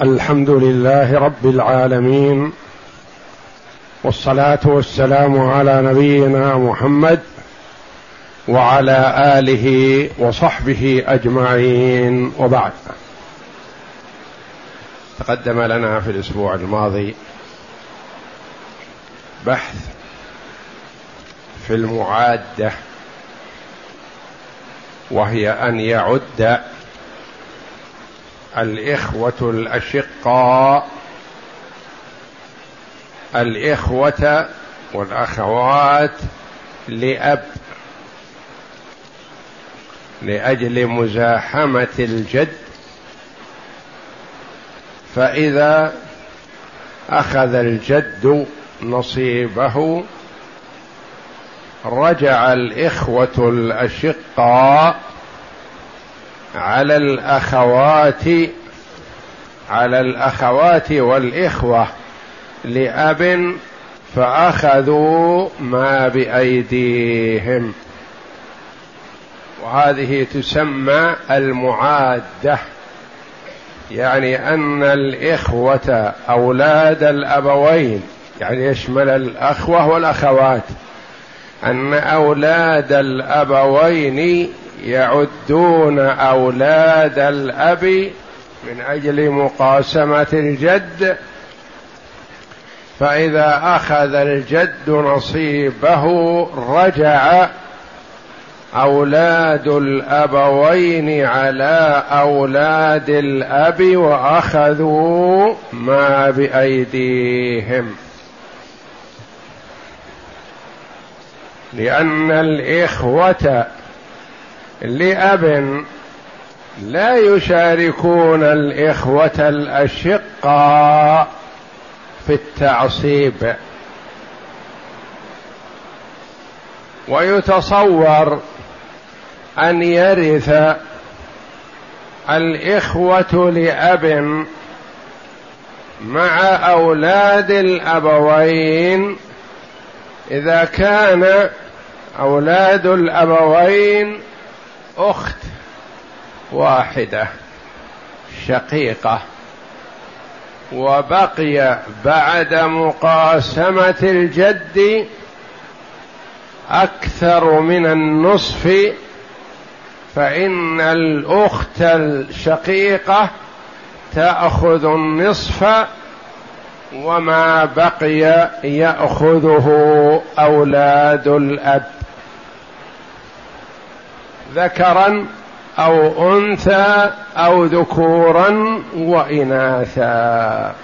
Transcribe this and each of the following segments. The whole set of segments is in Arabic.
الحمد لله رب العالمين والصلاة والسلام على نبينا محمد وعلى آله وصحبه أجمعين وبعد. تقدم لنا في الأسبوع الماضي بحث في المعادة وهي أن يعد الإخوة الأشقاء. الإخوة والأخوات لأب. لأجل مزاحمة الجد. فإذا أخذ الجد نصيبه رجع الإخوة الأشقاء على الأخوات على الأخوات والإخوة لأب فأخذوا ما بأيديهم. وهذه تسمى المعادة يعني أن الإخوة أولاد الأبوين. يعني يشمل الأخوة والأخوات؟ أن أولاد الأبوين يعدون أولاد الأب من أجل مقاسمة الجد فإذا أخذ الجد نصيبه رجع أولاد الأبوين على أولاد الأب وأخذوا ما بأيديهم. لأن الإخوة لأب لا يشاركون الإخوة الأشقاء في التعصيب. ويتصور أن يرث الإخوة لأب مع أولاد الأبوين. إذا كان أولاد الأبوين أخت واحدة شقيقة وبقي بعد مقاسمة الجد أكثر من النصف فإن الأخت الشقيقة تأخذ النصف وما بقي يأخذه أولاد الأب. ذكرا أو أنثى أو ذكورا واناثا.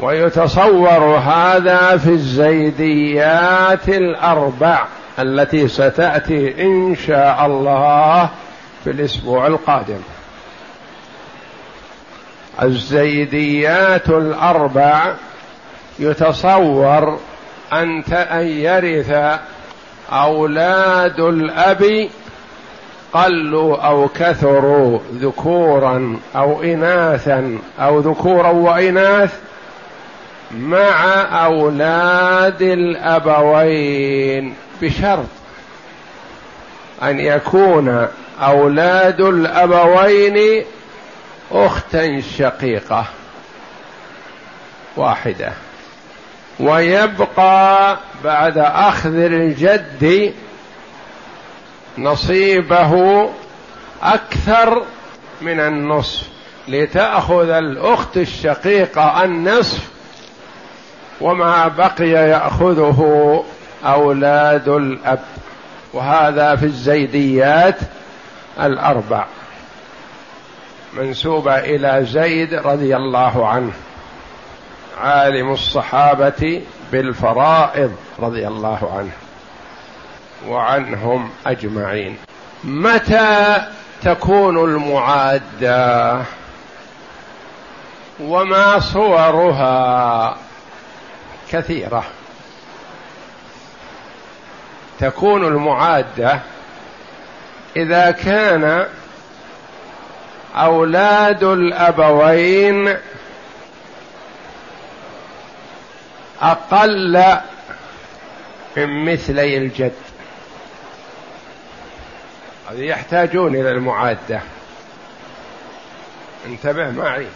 ويتصور هذا في الزيديات الأربع التي ستأتي إن شاء الله في الأسبوع القادم. الزيديات الأربع يتصور أن يرث أولاد الأب قلوا أو كثروا ذكورا أو إناثا أو ذكورا وإناث مع أولاد الأبوين بشرط أن يكون أولاد الأبوين أختا شقيقة واحدة. ويبقى بعد أخذ الجد نصيبه أكثر من النصف لتأخذ الأخت الشقيقة النصف وما بقي يأخذه أولاد الأب وهذا في الزيديات الأربع منسوبة إلى زيد رضي الله عنه عالم الصحابة بالفرائض رضي الله عنه وعنهم أجمعين. متى تكون المعادة؟ وما صورها؟ كثيرة. تكون المعادة إذا كان أولاد الأبوين أقل من مثلي الجد. هذه يحتاجون إلى المعادة. انتبه معي.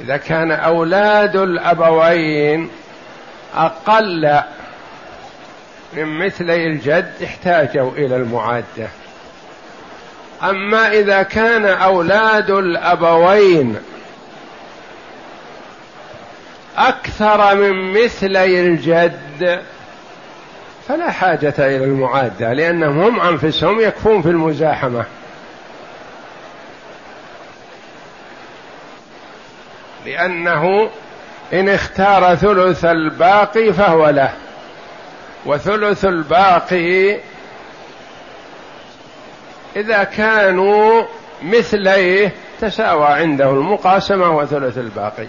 إذا كان أولاد الأبوين أقل من مثلي الجد احتاجوا إلى المعادة. أما إذا كان أولاد الأبوين أكثر من مثلي الجد. فلا حاجة إلى المعادة لأنهم هم أنفسهم يكفون في المزاحمة. لأنه إن اختار ثلث الباقي فهو له وثلث الباقي إذا كانوا مثليه تساوى عنده المقاسمة وثلث الباقي.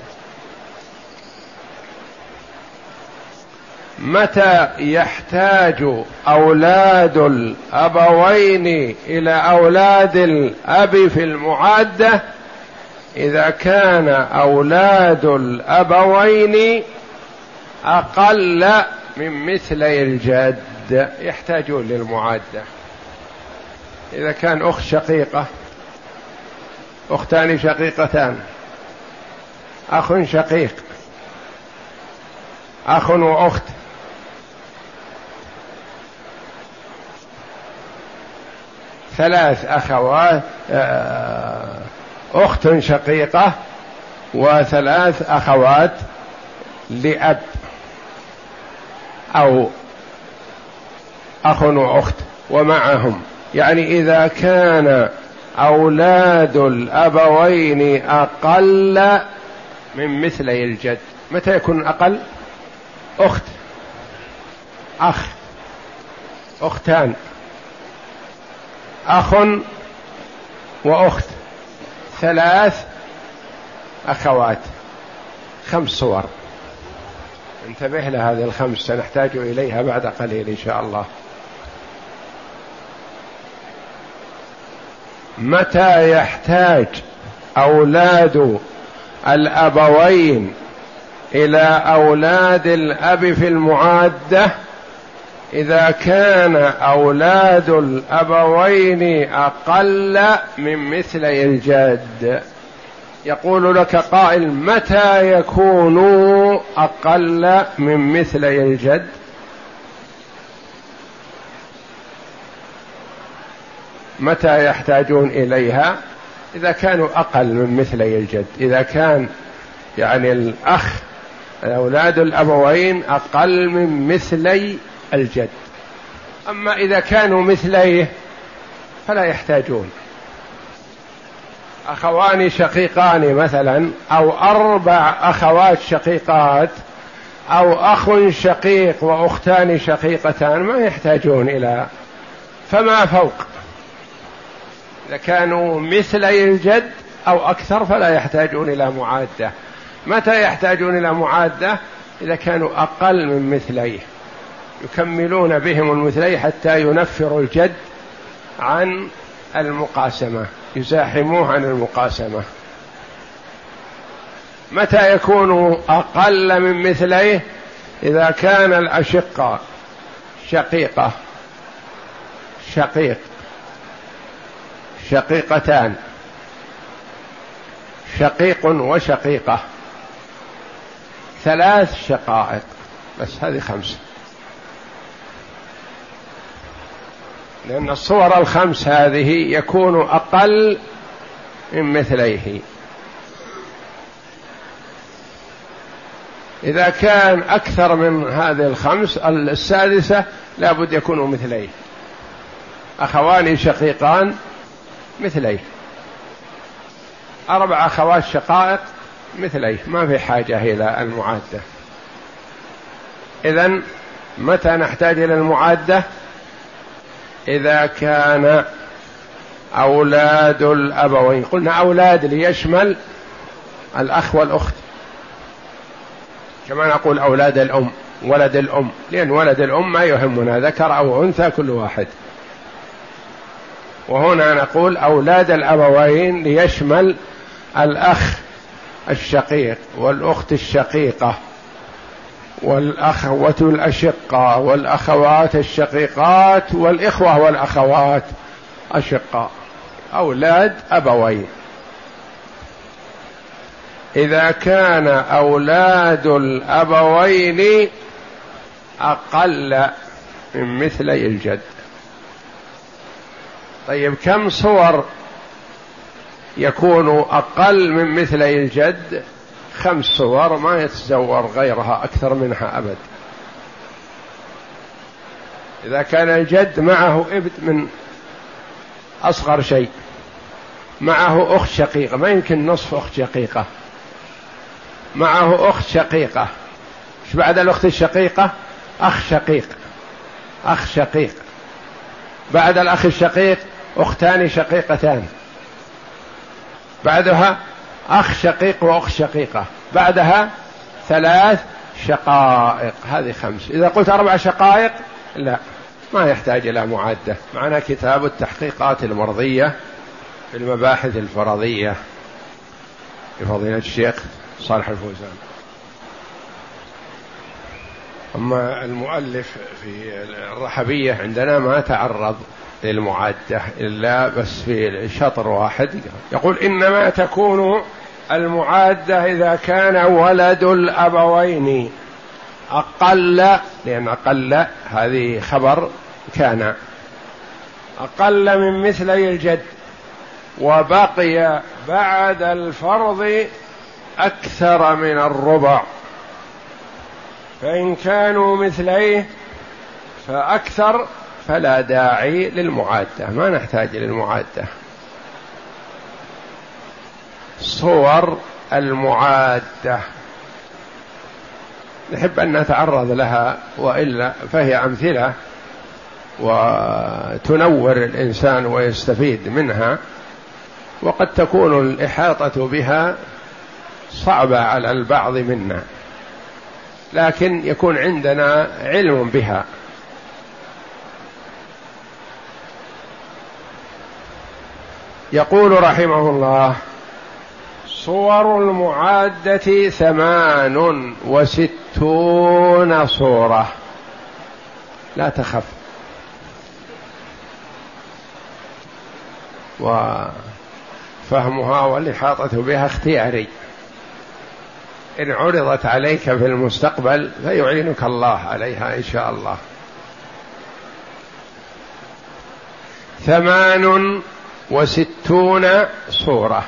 متى يحتاج أولاد الأبوين إلى أولاد الأب في المعادة؟ إذا كان أولاد الأبوين أقل من مثلي الجد يحتاجون للمعادة. إذا كان أخت شقيقة أختان شقيقتان أخ شقيق أخ وأخت ثلاث أخوات آه، أخت شقيقة وثلاث أخوات لأب أو أخ وأخت ومعهم. يعني إذا كان أولاد الأبوين أقل من مثلي الجد متى يكون أقل؟ أخت أخ أختان. أخ وأخت. ثلاث أخوات. خمس صور. انتبه لهذه الخمس سنحتاج إليها بعد قليل إن شاء الله. متى يحتاج أولاد الأبوين إلى أولاد الأب في المعادة؟ إذا كان أولاد الأبوين أقل من مثلي الجد يقول لك قائل متى يكونوا أقل من مثلي الجد؟ متى يحتاجون إليها؟ إذا كانوا أقل من مثلي الجد. إذا كان يعني الأخ أولاد الأبوين أقل من مثلي الجد. أما إذا كانوا مثليه فلا يحتاجون. أخوان شقيقان مثلا أو أربع أخوات شقيقات أو أخ شقيق وأختان شقيقتان ما يحتاجون إلى فما فوق. إذا كانوا مثلي الجد أو أكثر فلا يحتاجون إلى معادة. متى يحتاجون إلى معادة؟ إذا كانوا أقل من مثليه. يكملون بهم المثلي حتى ينفروا الجد عن المقاسمة يزاحموه عن المقاسمة. متى يكون أقل من مثليه؟ إذا كان الأشقة شقيقة شقيق شقيقتان شقيق وشقيقة. ثلاث شقائق بس هذه خمسة. لأن الصور الخمس هذه يكون أقل من مثليه. إذا كان أكثر من هذه الخمس السادسة لابد يكونوا مثليه. أخوان شقيقان مثليه. أربع أخوات شقائق مثليه. ما في حاجة إلى المعادة. إذا متى نحتاج إلى المعادة؟ إذا كان أولاد الأبوين. قلنا أولاد ليشمل الأخ والأخت. كما نقول أولاد الأم ولد الأم. لأن ولد الأم ما يهمنا ذكر أو أنثى كل واحد. وهنا نقول أولاد الأبوين ليشمل الأخ الشقيق والأخت الشقيقة. والأخوة الأشقاء والأخوات الشقيقات والإخوة والأخوات أشقاء أولاد أبوين. إذا كان أولاد الأبوين أقل من مثلي الجد. طيب كم صور يكون أقل من مثلي الجد؟ خمس صور ما يتزور غيرها أكثر منها أبد. إذا كان الجد معه ابن من أصغر شيء معه أخت شقيقة ما يمكن نصف أخت شقيقة. معه أخت شقيقة. إيش بعد الأخت الشقيقة؟ أخ شقيق. أخ شقيق. بعد الأخ الشقيق أختان شقيقتان. بعدها أخ شقيق وأخت شقيقة. بعدها ثلاث شقائق. هذه خمس. إذا قلت أربع شقائق لا ما يحتاج إلى معدة. معنا كتاب التحقيقات المرضية في المباحث الفرضية. لفضيلة الشيخ صالح الفوزان. أما المؤلف في الرحبية عندنا ما تعرض. للمعادة إلا بس في شطر واحد يقول إنما تكون المعادة إذا كان ولد الأبوين أقل لأن أقل هذه خبر كان أقل من مثلي الجد وبقي بعد الفرض أكثر من الربع. فإن كانوا مثليه فأكثر فلا داعي للمعادة ما نحتاج للمعادة صور المعادة. نحب أن نتعرض لها وإلا فهي أمثلة وتنور الإنسان ويستفيد منها وقد تكون الإحاطة بها صعبة على البعض منا لكن يكون عندنا علم بها. يقول رحمه الله صور المعادة ثمان وستون صورة. لا تخف. وفهمها والإحاطة بها اختياري. إن عرضت عليك في المستقبل فيعينك الله عليها إن شاء الله. ثمان وستون صورة.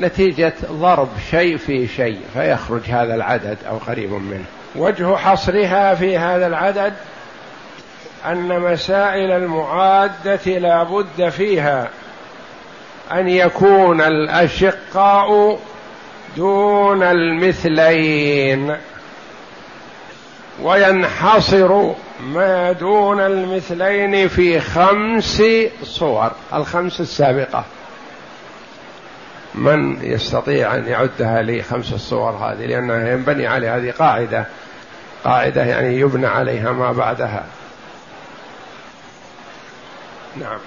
نتيجة ضرب شيء في شيء فيخرج هذا العدد أو قريب منه. وجه حصرها في هذا العدد أن مسائل المعادة لا بد فيها أن يكون الأشقاء دون المثلين وينحصر ما دون المثلين في خمس صور الخمس السابقة. من يستطيع أن يعدها لي خمس الصور هذه؟ لأنها ينبني على هذه قاعدة. قاعدة يعني يبنى عليها ما بعدها. نعم.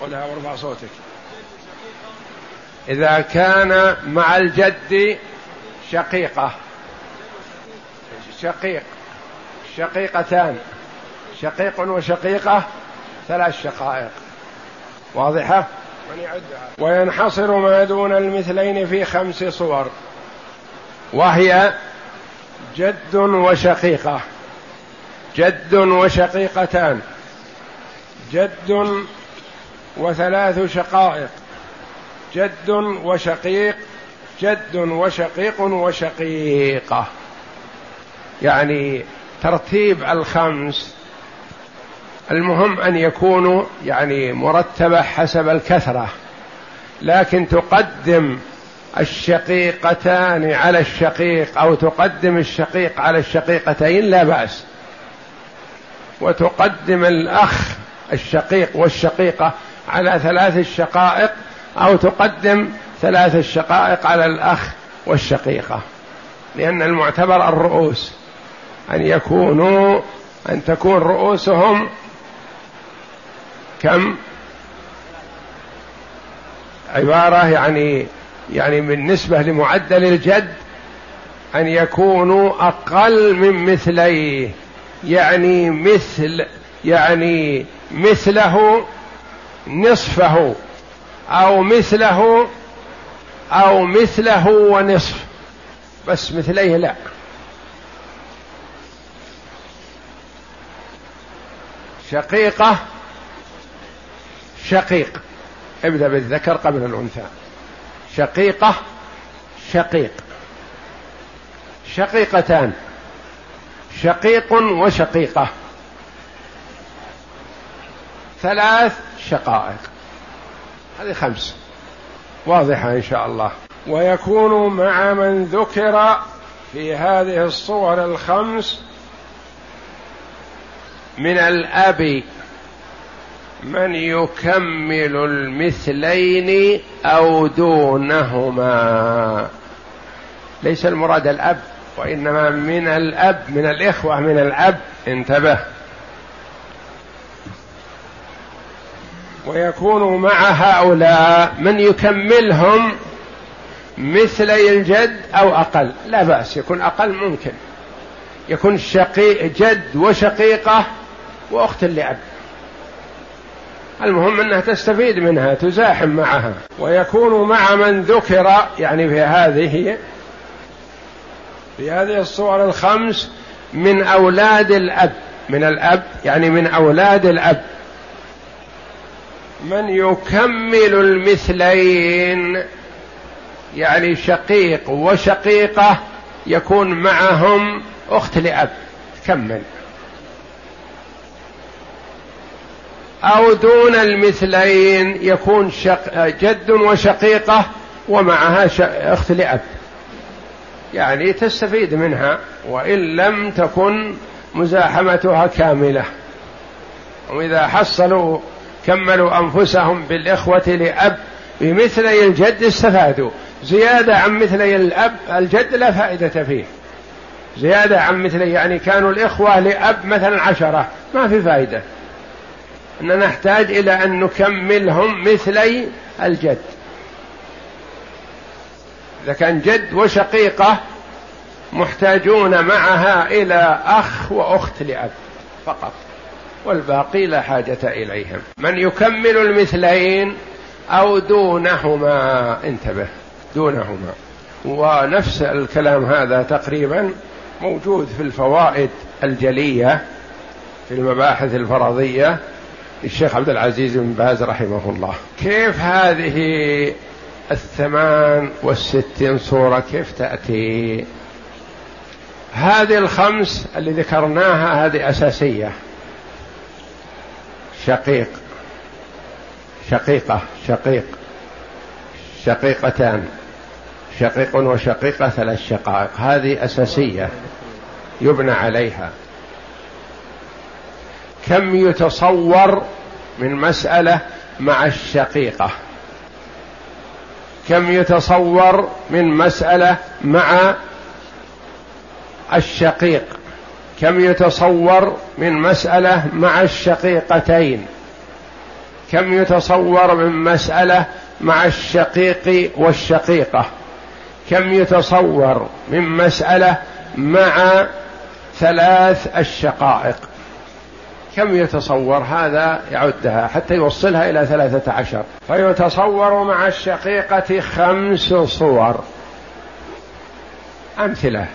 قلها وارفع صوتك. إذا كان مع الجد شقيقة. شقيق. شقيقتان. شقيق وشقيقة ثلاث شقائق. واضحة؟ وينحصر ما دون المثلين في خمس صور. وهي جد وشقيقة. جد وشقيقتان. جد وثلاث شقائق. جد وشقيق جد وشقيق وشقيقة. يعني ترتيب الخمس. المهم أن يكونوا يعني مرتبة حسب الكثرة لكن تقدم الشقيقتان على الشقيق أو تقدم الشقيق على الشقيقتين لا بأس. وتقدم الأخ الشقيق والشقيقة على ثلاث الشقائق أو تقدم ثلاث الشقائق على الأخ والشقيقة لأن المعتبر الرؤوس. أن يكونوا أن تكون رؤوسهم كم؟ عبارة يعني يعني بالنسبة لمعدل الجد أن يكونوا أقل من مثليه يعني مثل يعني مثله نصفه أو مثله أو مثله ونصف بس مثليه لا. شقيقة شقيق. ابدأ بالذكر قبل الأنثى. شقيقة شقيق. شقيقتان. شقيق وشقيقة. ثلاث شقائق. هذه خمس. واضحة إن شاء الله. ويكون مع من ذكر في هذه الصور الخمس من الأب من يكمل المثلين أو دونهما. ليس المراد الأب وإنما من الأب من الإخوة من الأب. انتبه. ويكون مع هؤلاء من يكملهم مثلي الجد أو أقل. لا بأس يكون أقل ممكن. يكون شقيق جد وشقيقة وأخت لأب. المهم أنها تستفيد منها تزاحم معها ويكون مع من ذكر يعني في هذه في هذه الصور الخمس من أولاد الأب من الأب يعني من أولاد الأب. من يكمل المثلين يعني شقيق وشقيقة يكون معهم أخت لأب. كمل أو دون المثلين يكون شق جد وشقيقة ومعها أخت لأب. يعني تستفيد منها وإن لم تكن مزاحمتها كاملة. وإذا حصلوا كملوا أنفسهم بالإخوة لأب بمثلي الجد استفادوا. زيادة عن مثلي الأب الجد لا فائدة فيه. زيادة عن مثلي يعني كانوا الإخوة لأب مثلا عشرة ما في فائدة. أن نحتاج إلى أن نكملهم مثلي الجد. إذا كان جد وشقيقة محتاجون معها إلى أخ وأخت لأب فقط والباقي لا حاجة إليهم. من يكمل المثلين أو دونهما انتبه دونهما. ونفس الكلام هذا تقريبا موجود في الفوائد الجلية في المباحث الفرضية للشيخ عبد العزيز بن باز رحمه الله. كيف هذه الثمان والستين صورة كيف تأتي؟ هذه الخمس اللي ذكرناها هذه أساسية. شقيق. شقيقة. شقيق. شقيقتان. شقيق وشقيقة ثلاث شقائق. هذه أساسية. يبنى عليها. كم يتصور من مسألة مع الشقيقة؟ كم يتصور من مسألة مع الشقيق؟ كم يتصور من مسألة مع الشقيقتين؟ كم يتصور من مسألة مع الشقيق والشقيقة؟ كم يتصور من مسألة مع ثلاث الشقائق؟ كم يتصور؟ هذا يعدها حتى يوصلها إلى ثلاثة عشر. فيتصور مع الشقيقة خمس صور. أمثلة.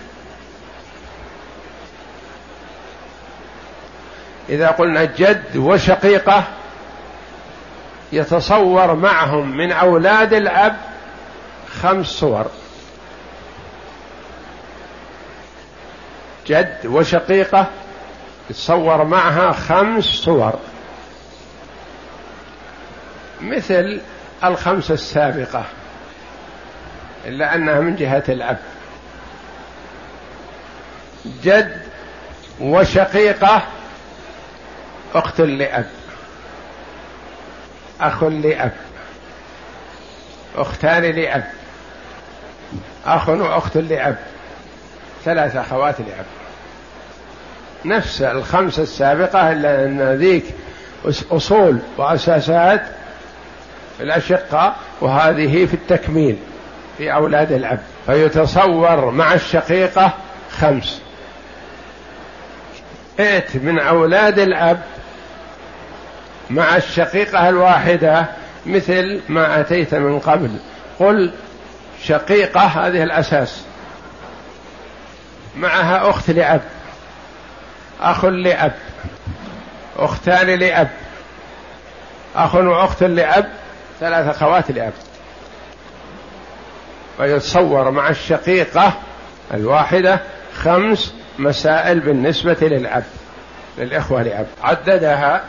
إذا قلنا جد وشقيقة يتصور معهم من أولاد الأب خمس صور. جد وشقيقة يتصور معها خمس صور. مثل الخمس السابقة إلا أنها من جهة الأب. جد وشقيقة أخت لأب. أخ لأب. أختان لأب. أخ وأخت لأب. ثلاث أخوات لأب. نفس الخمسة السابقة إلا أن ذيك أصول وأساسات في الأشقة وهذه في التكميل في أولاد الأب. فيتصور مع الشقيقة خمس. ائت من أولاد الأب مع الشقيقة الواحدة مثل ما أتيت من قبل. قل شقيقة هذه الأساس. معها أخت لأب. أخ لأب أختان لأب. أخ وأخت لأب ثلاث أخوات لأب. ويتصور مع الشقيقة الواحدة خمس مسائل بالنسبة للأب للإخوة لأب. عددها.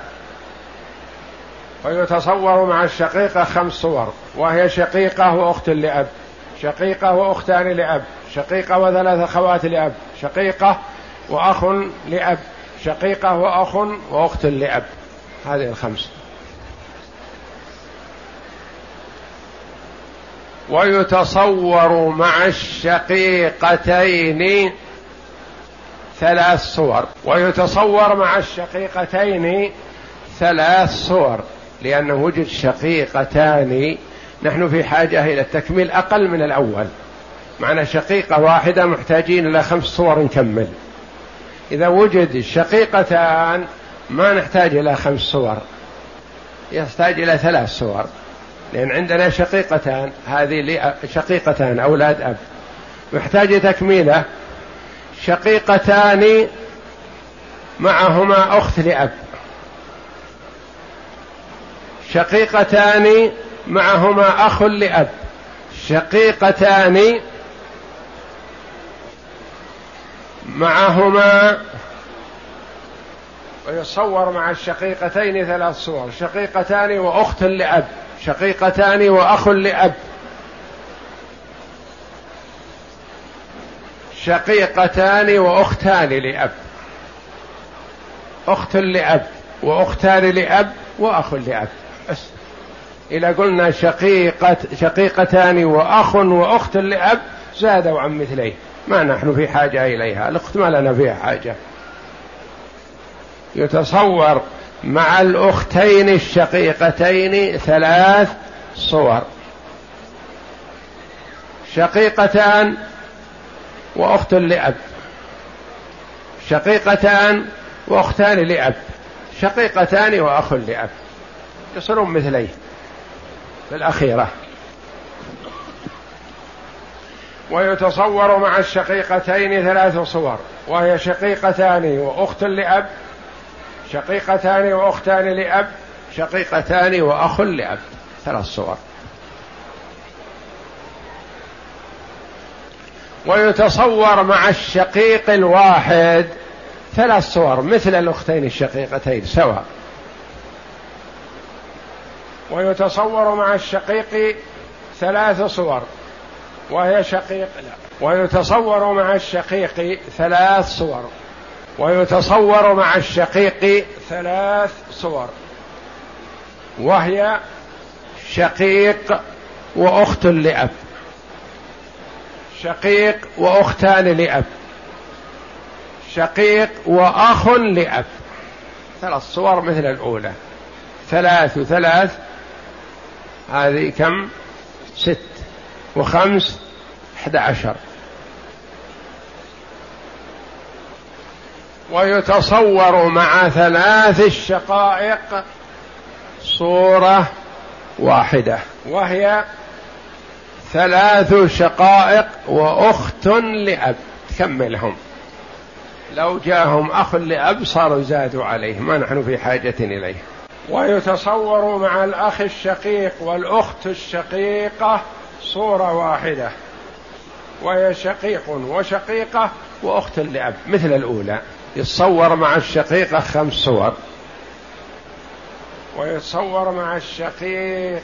ويتصور مع الشقيقة خمس صور وهي شقيقة وأخت لأب شقيقة وأختان لأب شقيقة وثلاث أخوات لأب شقيقة وأخ لأب شقيقة وأخ وأخت لأب. هذه الخمس. ويتصور مع الشقيقتين ثلاث صور. ويتصور مع الشقيقتين ثلاث صور. لأنه وجد شقيقتان. نحن في حاجة إلى التكميل أقل من الأول. معنا شقيقة واحدة محتاجين إلى خمس صور نكمل. إذا وجد شقيقتان ما نحتاج إلى خمس صور. يحتاج إلى ثلاث صور. لأن عندنا شقيقتان هذه شقيقتان أولاد أب. محتاج تكميله شقيقتان معهما أخت لأب. شقيقتان معهما أخ لأب. شقيقتان معهما ويصور مع الشقيقتين ثلاث صور شقيقتان وأخت لأب شقيقتان وأخ لأب. شقيقتان وأختان لأب. أخت لأب وأختان لأب وأخ لأب. بس. إذا قلنا شقيقة شقيقتان وأخ وأخت لأب زادوا عن مثليه ما نحن في حاجة إليها. الأخت ما لنا فيها حاجة. يتصور مع الأختين الشقيقتين ثلاث صور. شقيقتان وأخت لأب. شقيقتان وأختان لأب. شقيقتان وأخ لأب. يصيرون مثليه في الأخيرة. ويتصور مع الشقيقتين ثلاث صور وهي شقيقتان وأخت لأب شقيقتان وأختان لأب شقيقتان وأخ لأب ثلاث صور. ويتصور مع الشقيق الواحد ثلاث صور مثل الأختين الشقيقتين سواء ويتصور مع الشقيق ثلاث صور وهي شقيق لا. ويتصور مع الشقيق ثلاث صور. ويتصور مع الشقيق ثلاث صور. وهي شقيق وأخت لأب. شقيق وأختان لأب. شقيق وأخ لأب. ثلاث صور مثل الأولى. ثلاث وثلاث هذه كم؟ ست. وخمس إحدى عشر. ويتصور مع ثلاث الشقائق صورة واحدة وهي ثلاث شقائق وأخت لأب. تكملهم لو جاءهم أخ لأب صاروا زادوا عليه ما نحن في حاجة إليه. ويتصور مع الأخ الشقيق والأخت الشقيقة صورة واحدة. وهي شقيق وشقيقة وأخت لأب مثل الأولى. يتصور مع الشقيقة خمس صور. ويتصور مع الشقيقتين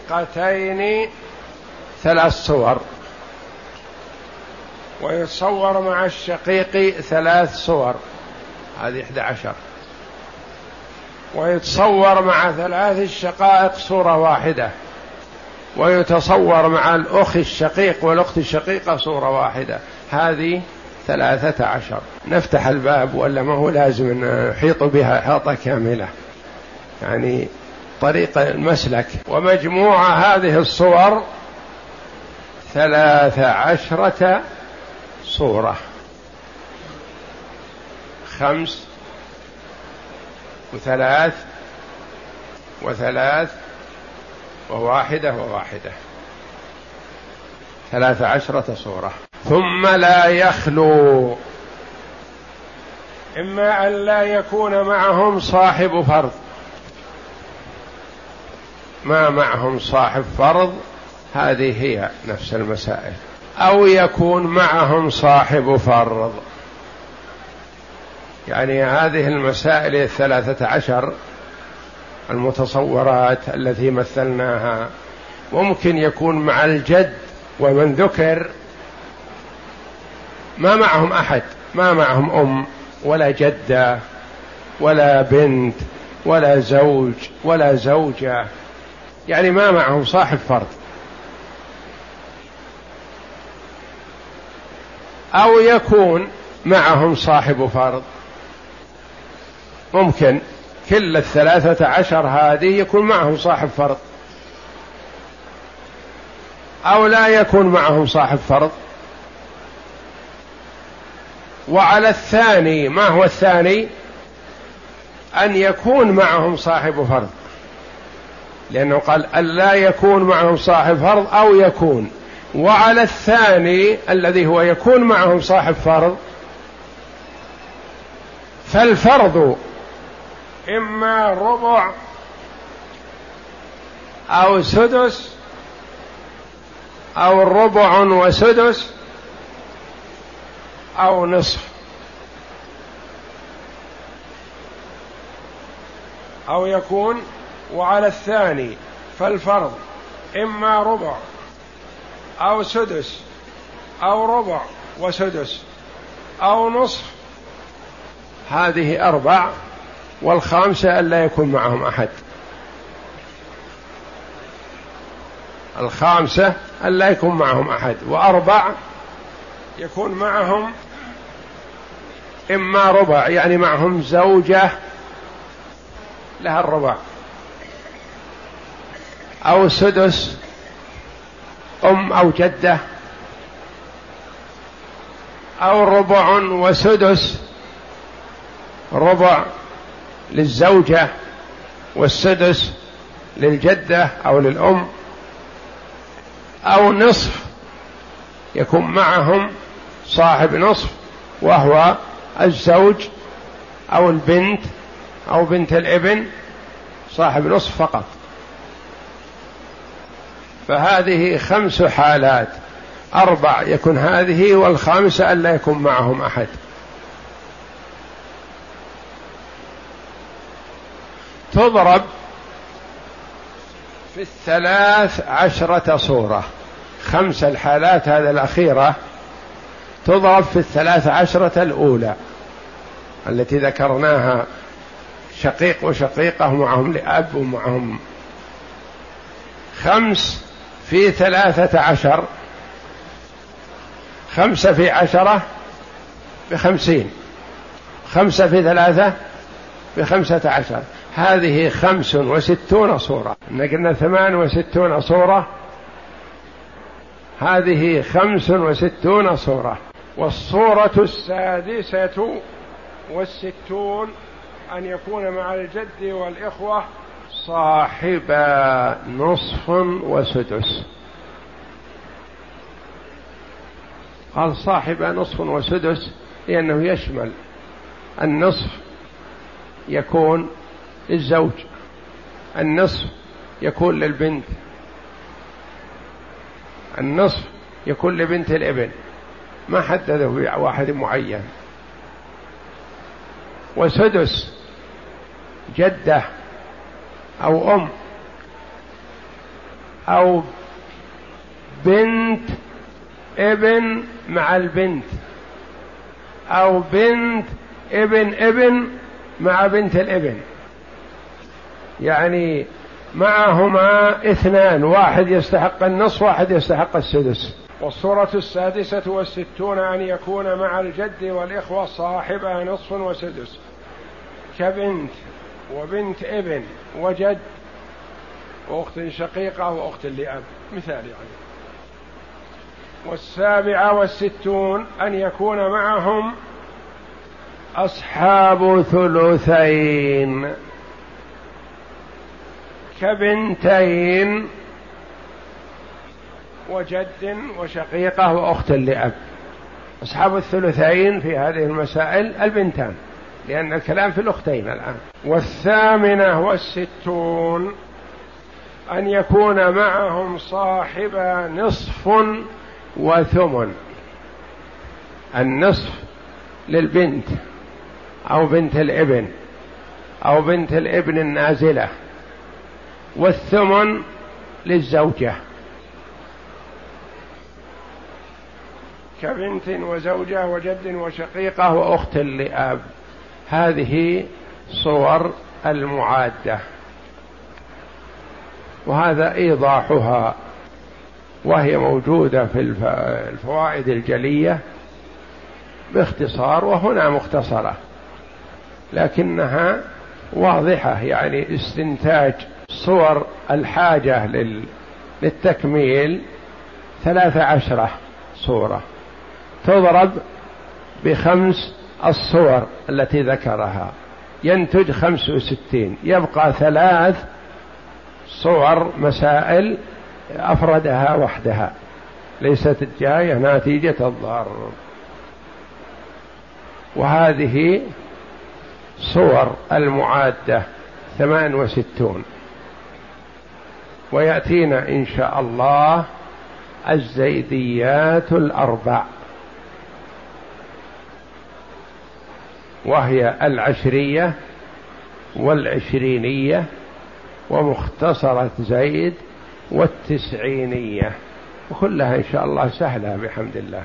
ثلاث صور. ويتصور مع الشقيق ثلاث صور. هذه إحدى عشر. ويتصور مع ثلاث الشقائق صورة واحدة. ويتصور مع الأخ الشقيق والأخت الشقيقة صورة واحدة. هذه ثلاثة عشر. نفتح الباب ولا ما هو لازم نحيط بها إحاطة كاملة. يعني طريق المسلك. ومجموع هذه الصور ثلاث عشرة صورة. خمس وثلاث وثلاث وواحدة وواحدة. ثلاث عشرة صورة. ثم لا يخلو. إما أن لا يكون معهم صاحب فرض. ما معهم صاحب فرض؟ هذه هي نفس المسائل. أو يكون معهم صاحب فرض. يعني هذه المسائل الثلاثة عشر المتصورات التي مثلناها. ممكن يكون مع الجد ومن ذكر ما معهم أحد ما معهم أم ولا جدة ولا بنت ولا زوج ولا زوجة. يعني ما معهم صاحب فرض أو يكون معهم صاحب فرض ممكن. كل الثلاثة عشر هذه يكون معهم صاحب فرض. أو لا يكون معهم صاحب فرض. وعلى الثاني ما هو الثاني؟ أن يكون معهم صاحب فرض. لأنه قال أن لا يكون معهم صاحب فرض أو يكون. وعلى الثاني الذي هو يكون معهم صاحب فرض فالفرض إما ربع أو سدس أو ربع وسدس أو نصف أو يكون وعلى الثاني فالفرض إما ربع أو سدس أو ربع وسدس أو نصف. هذه أربع. والخامسة ألا يكون معهم أحد. الخامسة ألا يكون معهم أحد. وأربع يكون معهم إما ربع يعني معهم زوجة لها الربع. أو سدس أم أو جدة. أو ربع وسدس ربع للزوجة والسدس للجدة أو للأم أو نصف يكون معهم صاحب نصف وهو الزوج أو البنت أو بنت الابن صاحب نصف فقط. فهذه خمس حالات. أربع يكون هذه والخامسة ألا يكون معهم أحد. تضرب في الثلاث عشرة صورة. خمس الحالات هذه الأخيرة تضرب في الثلاث عشرة الأولى. التي ذكرناها شقيق وشقيقة معهم لأب ومعهم خمس في ثلاثة عشر. خمسة في عشرة بخمسين. خمسة في ثلاثة بخمسة عشر. هذه خمس وستون صورة. قلنا ثمان وستون صورة. هذه خمس وستون صورة. والصورة السادسة والستون أن يكون مع الجد والإخوة صاحب نصف وسدس. قال صاحب نصف وسدس لأنه يشمل. النصف يكون للزوج. النصف يكون للبنت. النصف يكون لبنت الابن ما حدده بواحد معين. وسدس جدة أو أم أو بنت ابن مع البنت أو بنت ابن ابن مع بنت الابن. يعني معهما اثنان واحد يستحق النصف واحد يستحق السدس. والصورة السادسة والستون أن يكون مع الجد والإخوة صاحبها نصف وسدس. كبنت وبنت ابن وجد وأخت شقيقة وأخت لأب. مثال يعني. والسابعة والستون أن يكون معهم أصحاب ثلثين. كبنتين وجد وشقيقة وأخت لأب. أصحاب الثلثين في هذه المسائل البنتان لأن الكلام في الأختين الآن. والثامنة والستون أن يكون معهم صاحب نصف وثمن. النصف للبنت أو بنت الابن أو بنت الابن النازلة. والثمن للزوجة. كبنت وزوجة وجد وشقيقة وأخت لأب. هذه صور المعادة. وهذا إيضاحها. وهي موجودة في الفوائد الجلية باختصار وهنا مختصرة. لكنها واضحة يعني استنتاج صور الحاجة للتكميل ثلاث عشرة صورة تضرب بخمس الصور التي ذكرها. ينتج خمس وستين يبقى ثلاث صور مسائل أفردها وحدها. ليست الجاية نتيجة الضرر. وهذه صور المعادة ثمان وستون. ويأتينا إن شاء الله الزيديات الأربع وهي العشرية والعشرينية ومختصرة زيد والتسعينية وكلها إن شاء الله سهلة بحمد الله.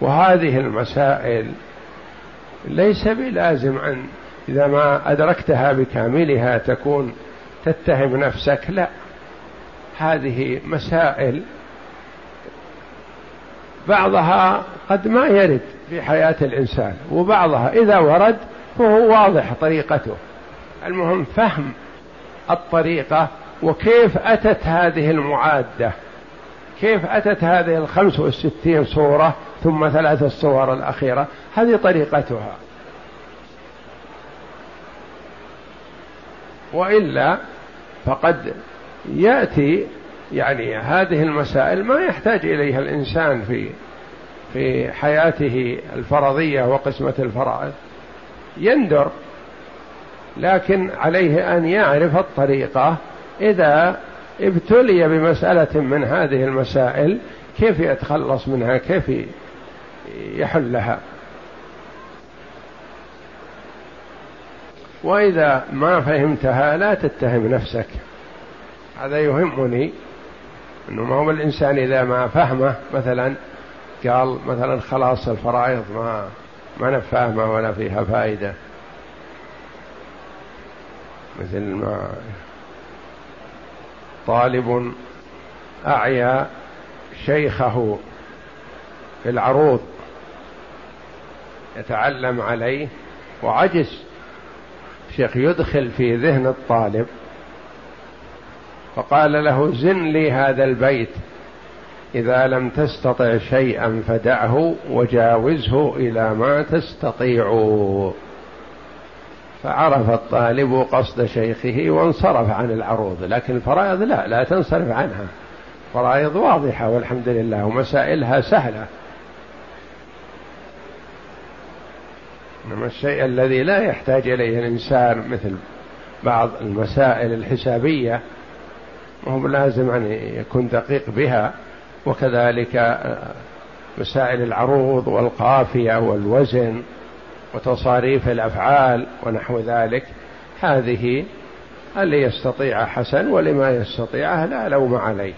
وهذه المسائل ليس بلازم أن إذا ما أدركتها بكاملها تكون تتهم نفسك لا. هذه مسائل بعضها قد ما يرد في حياة الإنسان وبعضها إذا ورد فهو واضح طريقته. المهم فهم الطريقة وكيف أتت هذه المعادة كيف أتت هذه الخمس والستين صورة ثم ثلاث الصور الأخيرة هذه طريقتها. وإلا فقد يأتي يعني هذه المسائل ما يحتاج إليها الإنسان في في حياته الفرضية وقسمة الفرائض. يندر لكن عليه أن يعرف الطريقة إذا ابتلي بمسألة من هذه المسائل كيف يتخلص منها؟ كيف يحلها؟ وإذا ما فهمتها لا تتهم نفسك. هذا يهمني أنه ما هو الإنسان إذا ما فهمه مثلا قال مثلا خلاص الفرائض ما ما أنا فاهمة ولا فيها فائدة مثل ما طالب أعيا شيخه في العروض يتعلم عليه وعجز. شيخ يدخل في ذهن الطالب فقال له زن لي هذا البيت إذا لم تستطع شيئا فدعه وجاوزه إلى ما تستطيع. فعرف الطالب قصد شيخه وانصرف عن العروض لكن الفرائض لا لا تنصرف عنها. فرائض واضحة والحمد لله ومسائلها سهلة. إنما الشيء الذي لا يحتاج إليه الإنسان مثل بعض المسائل الحسابية وهو لازم أن يكون دقيق بها وكذلك مسائل العروض والقافية والوزن وتصاريف الأفعال ونحو ذلك. هذه اللي يستطيع حسن ولما يستطيعه لا لوم عليه.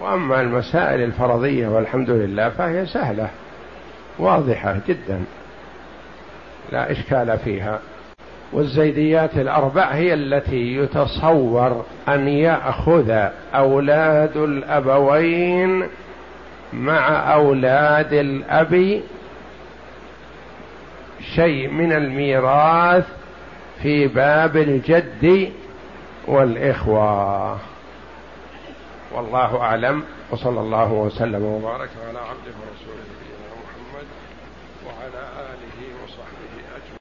وأما المسائل الفرضية والحمد لله فهي سهلة واضحة جدا. لا إشكال فيها. والزيديات الأربع هي التي يتصور أن يأخذ أولاد الأبوين مع أولاد الأب شيء من الميراث في باب الجد والإخوة. والله أعلم. وصلى الله وسلم وبارك على عبده ورسوله نبينا محمد وعلى آله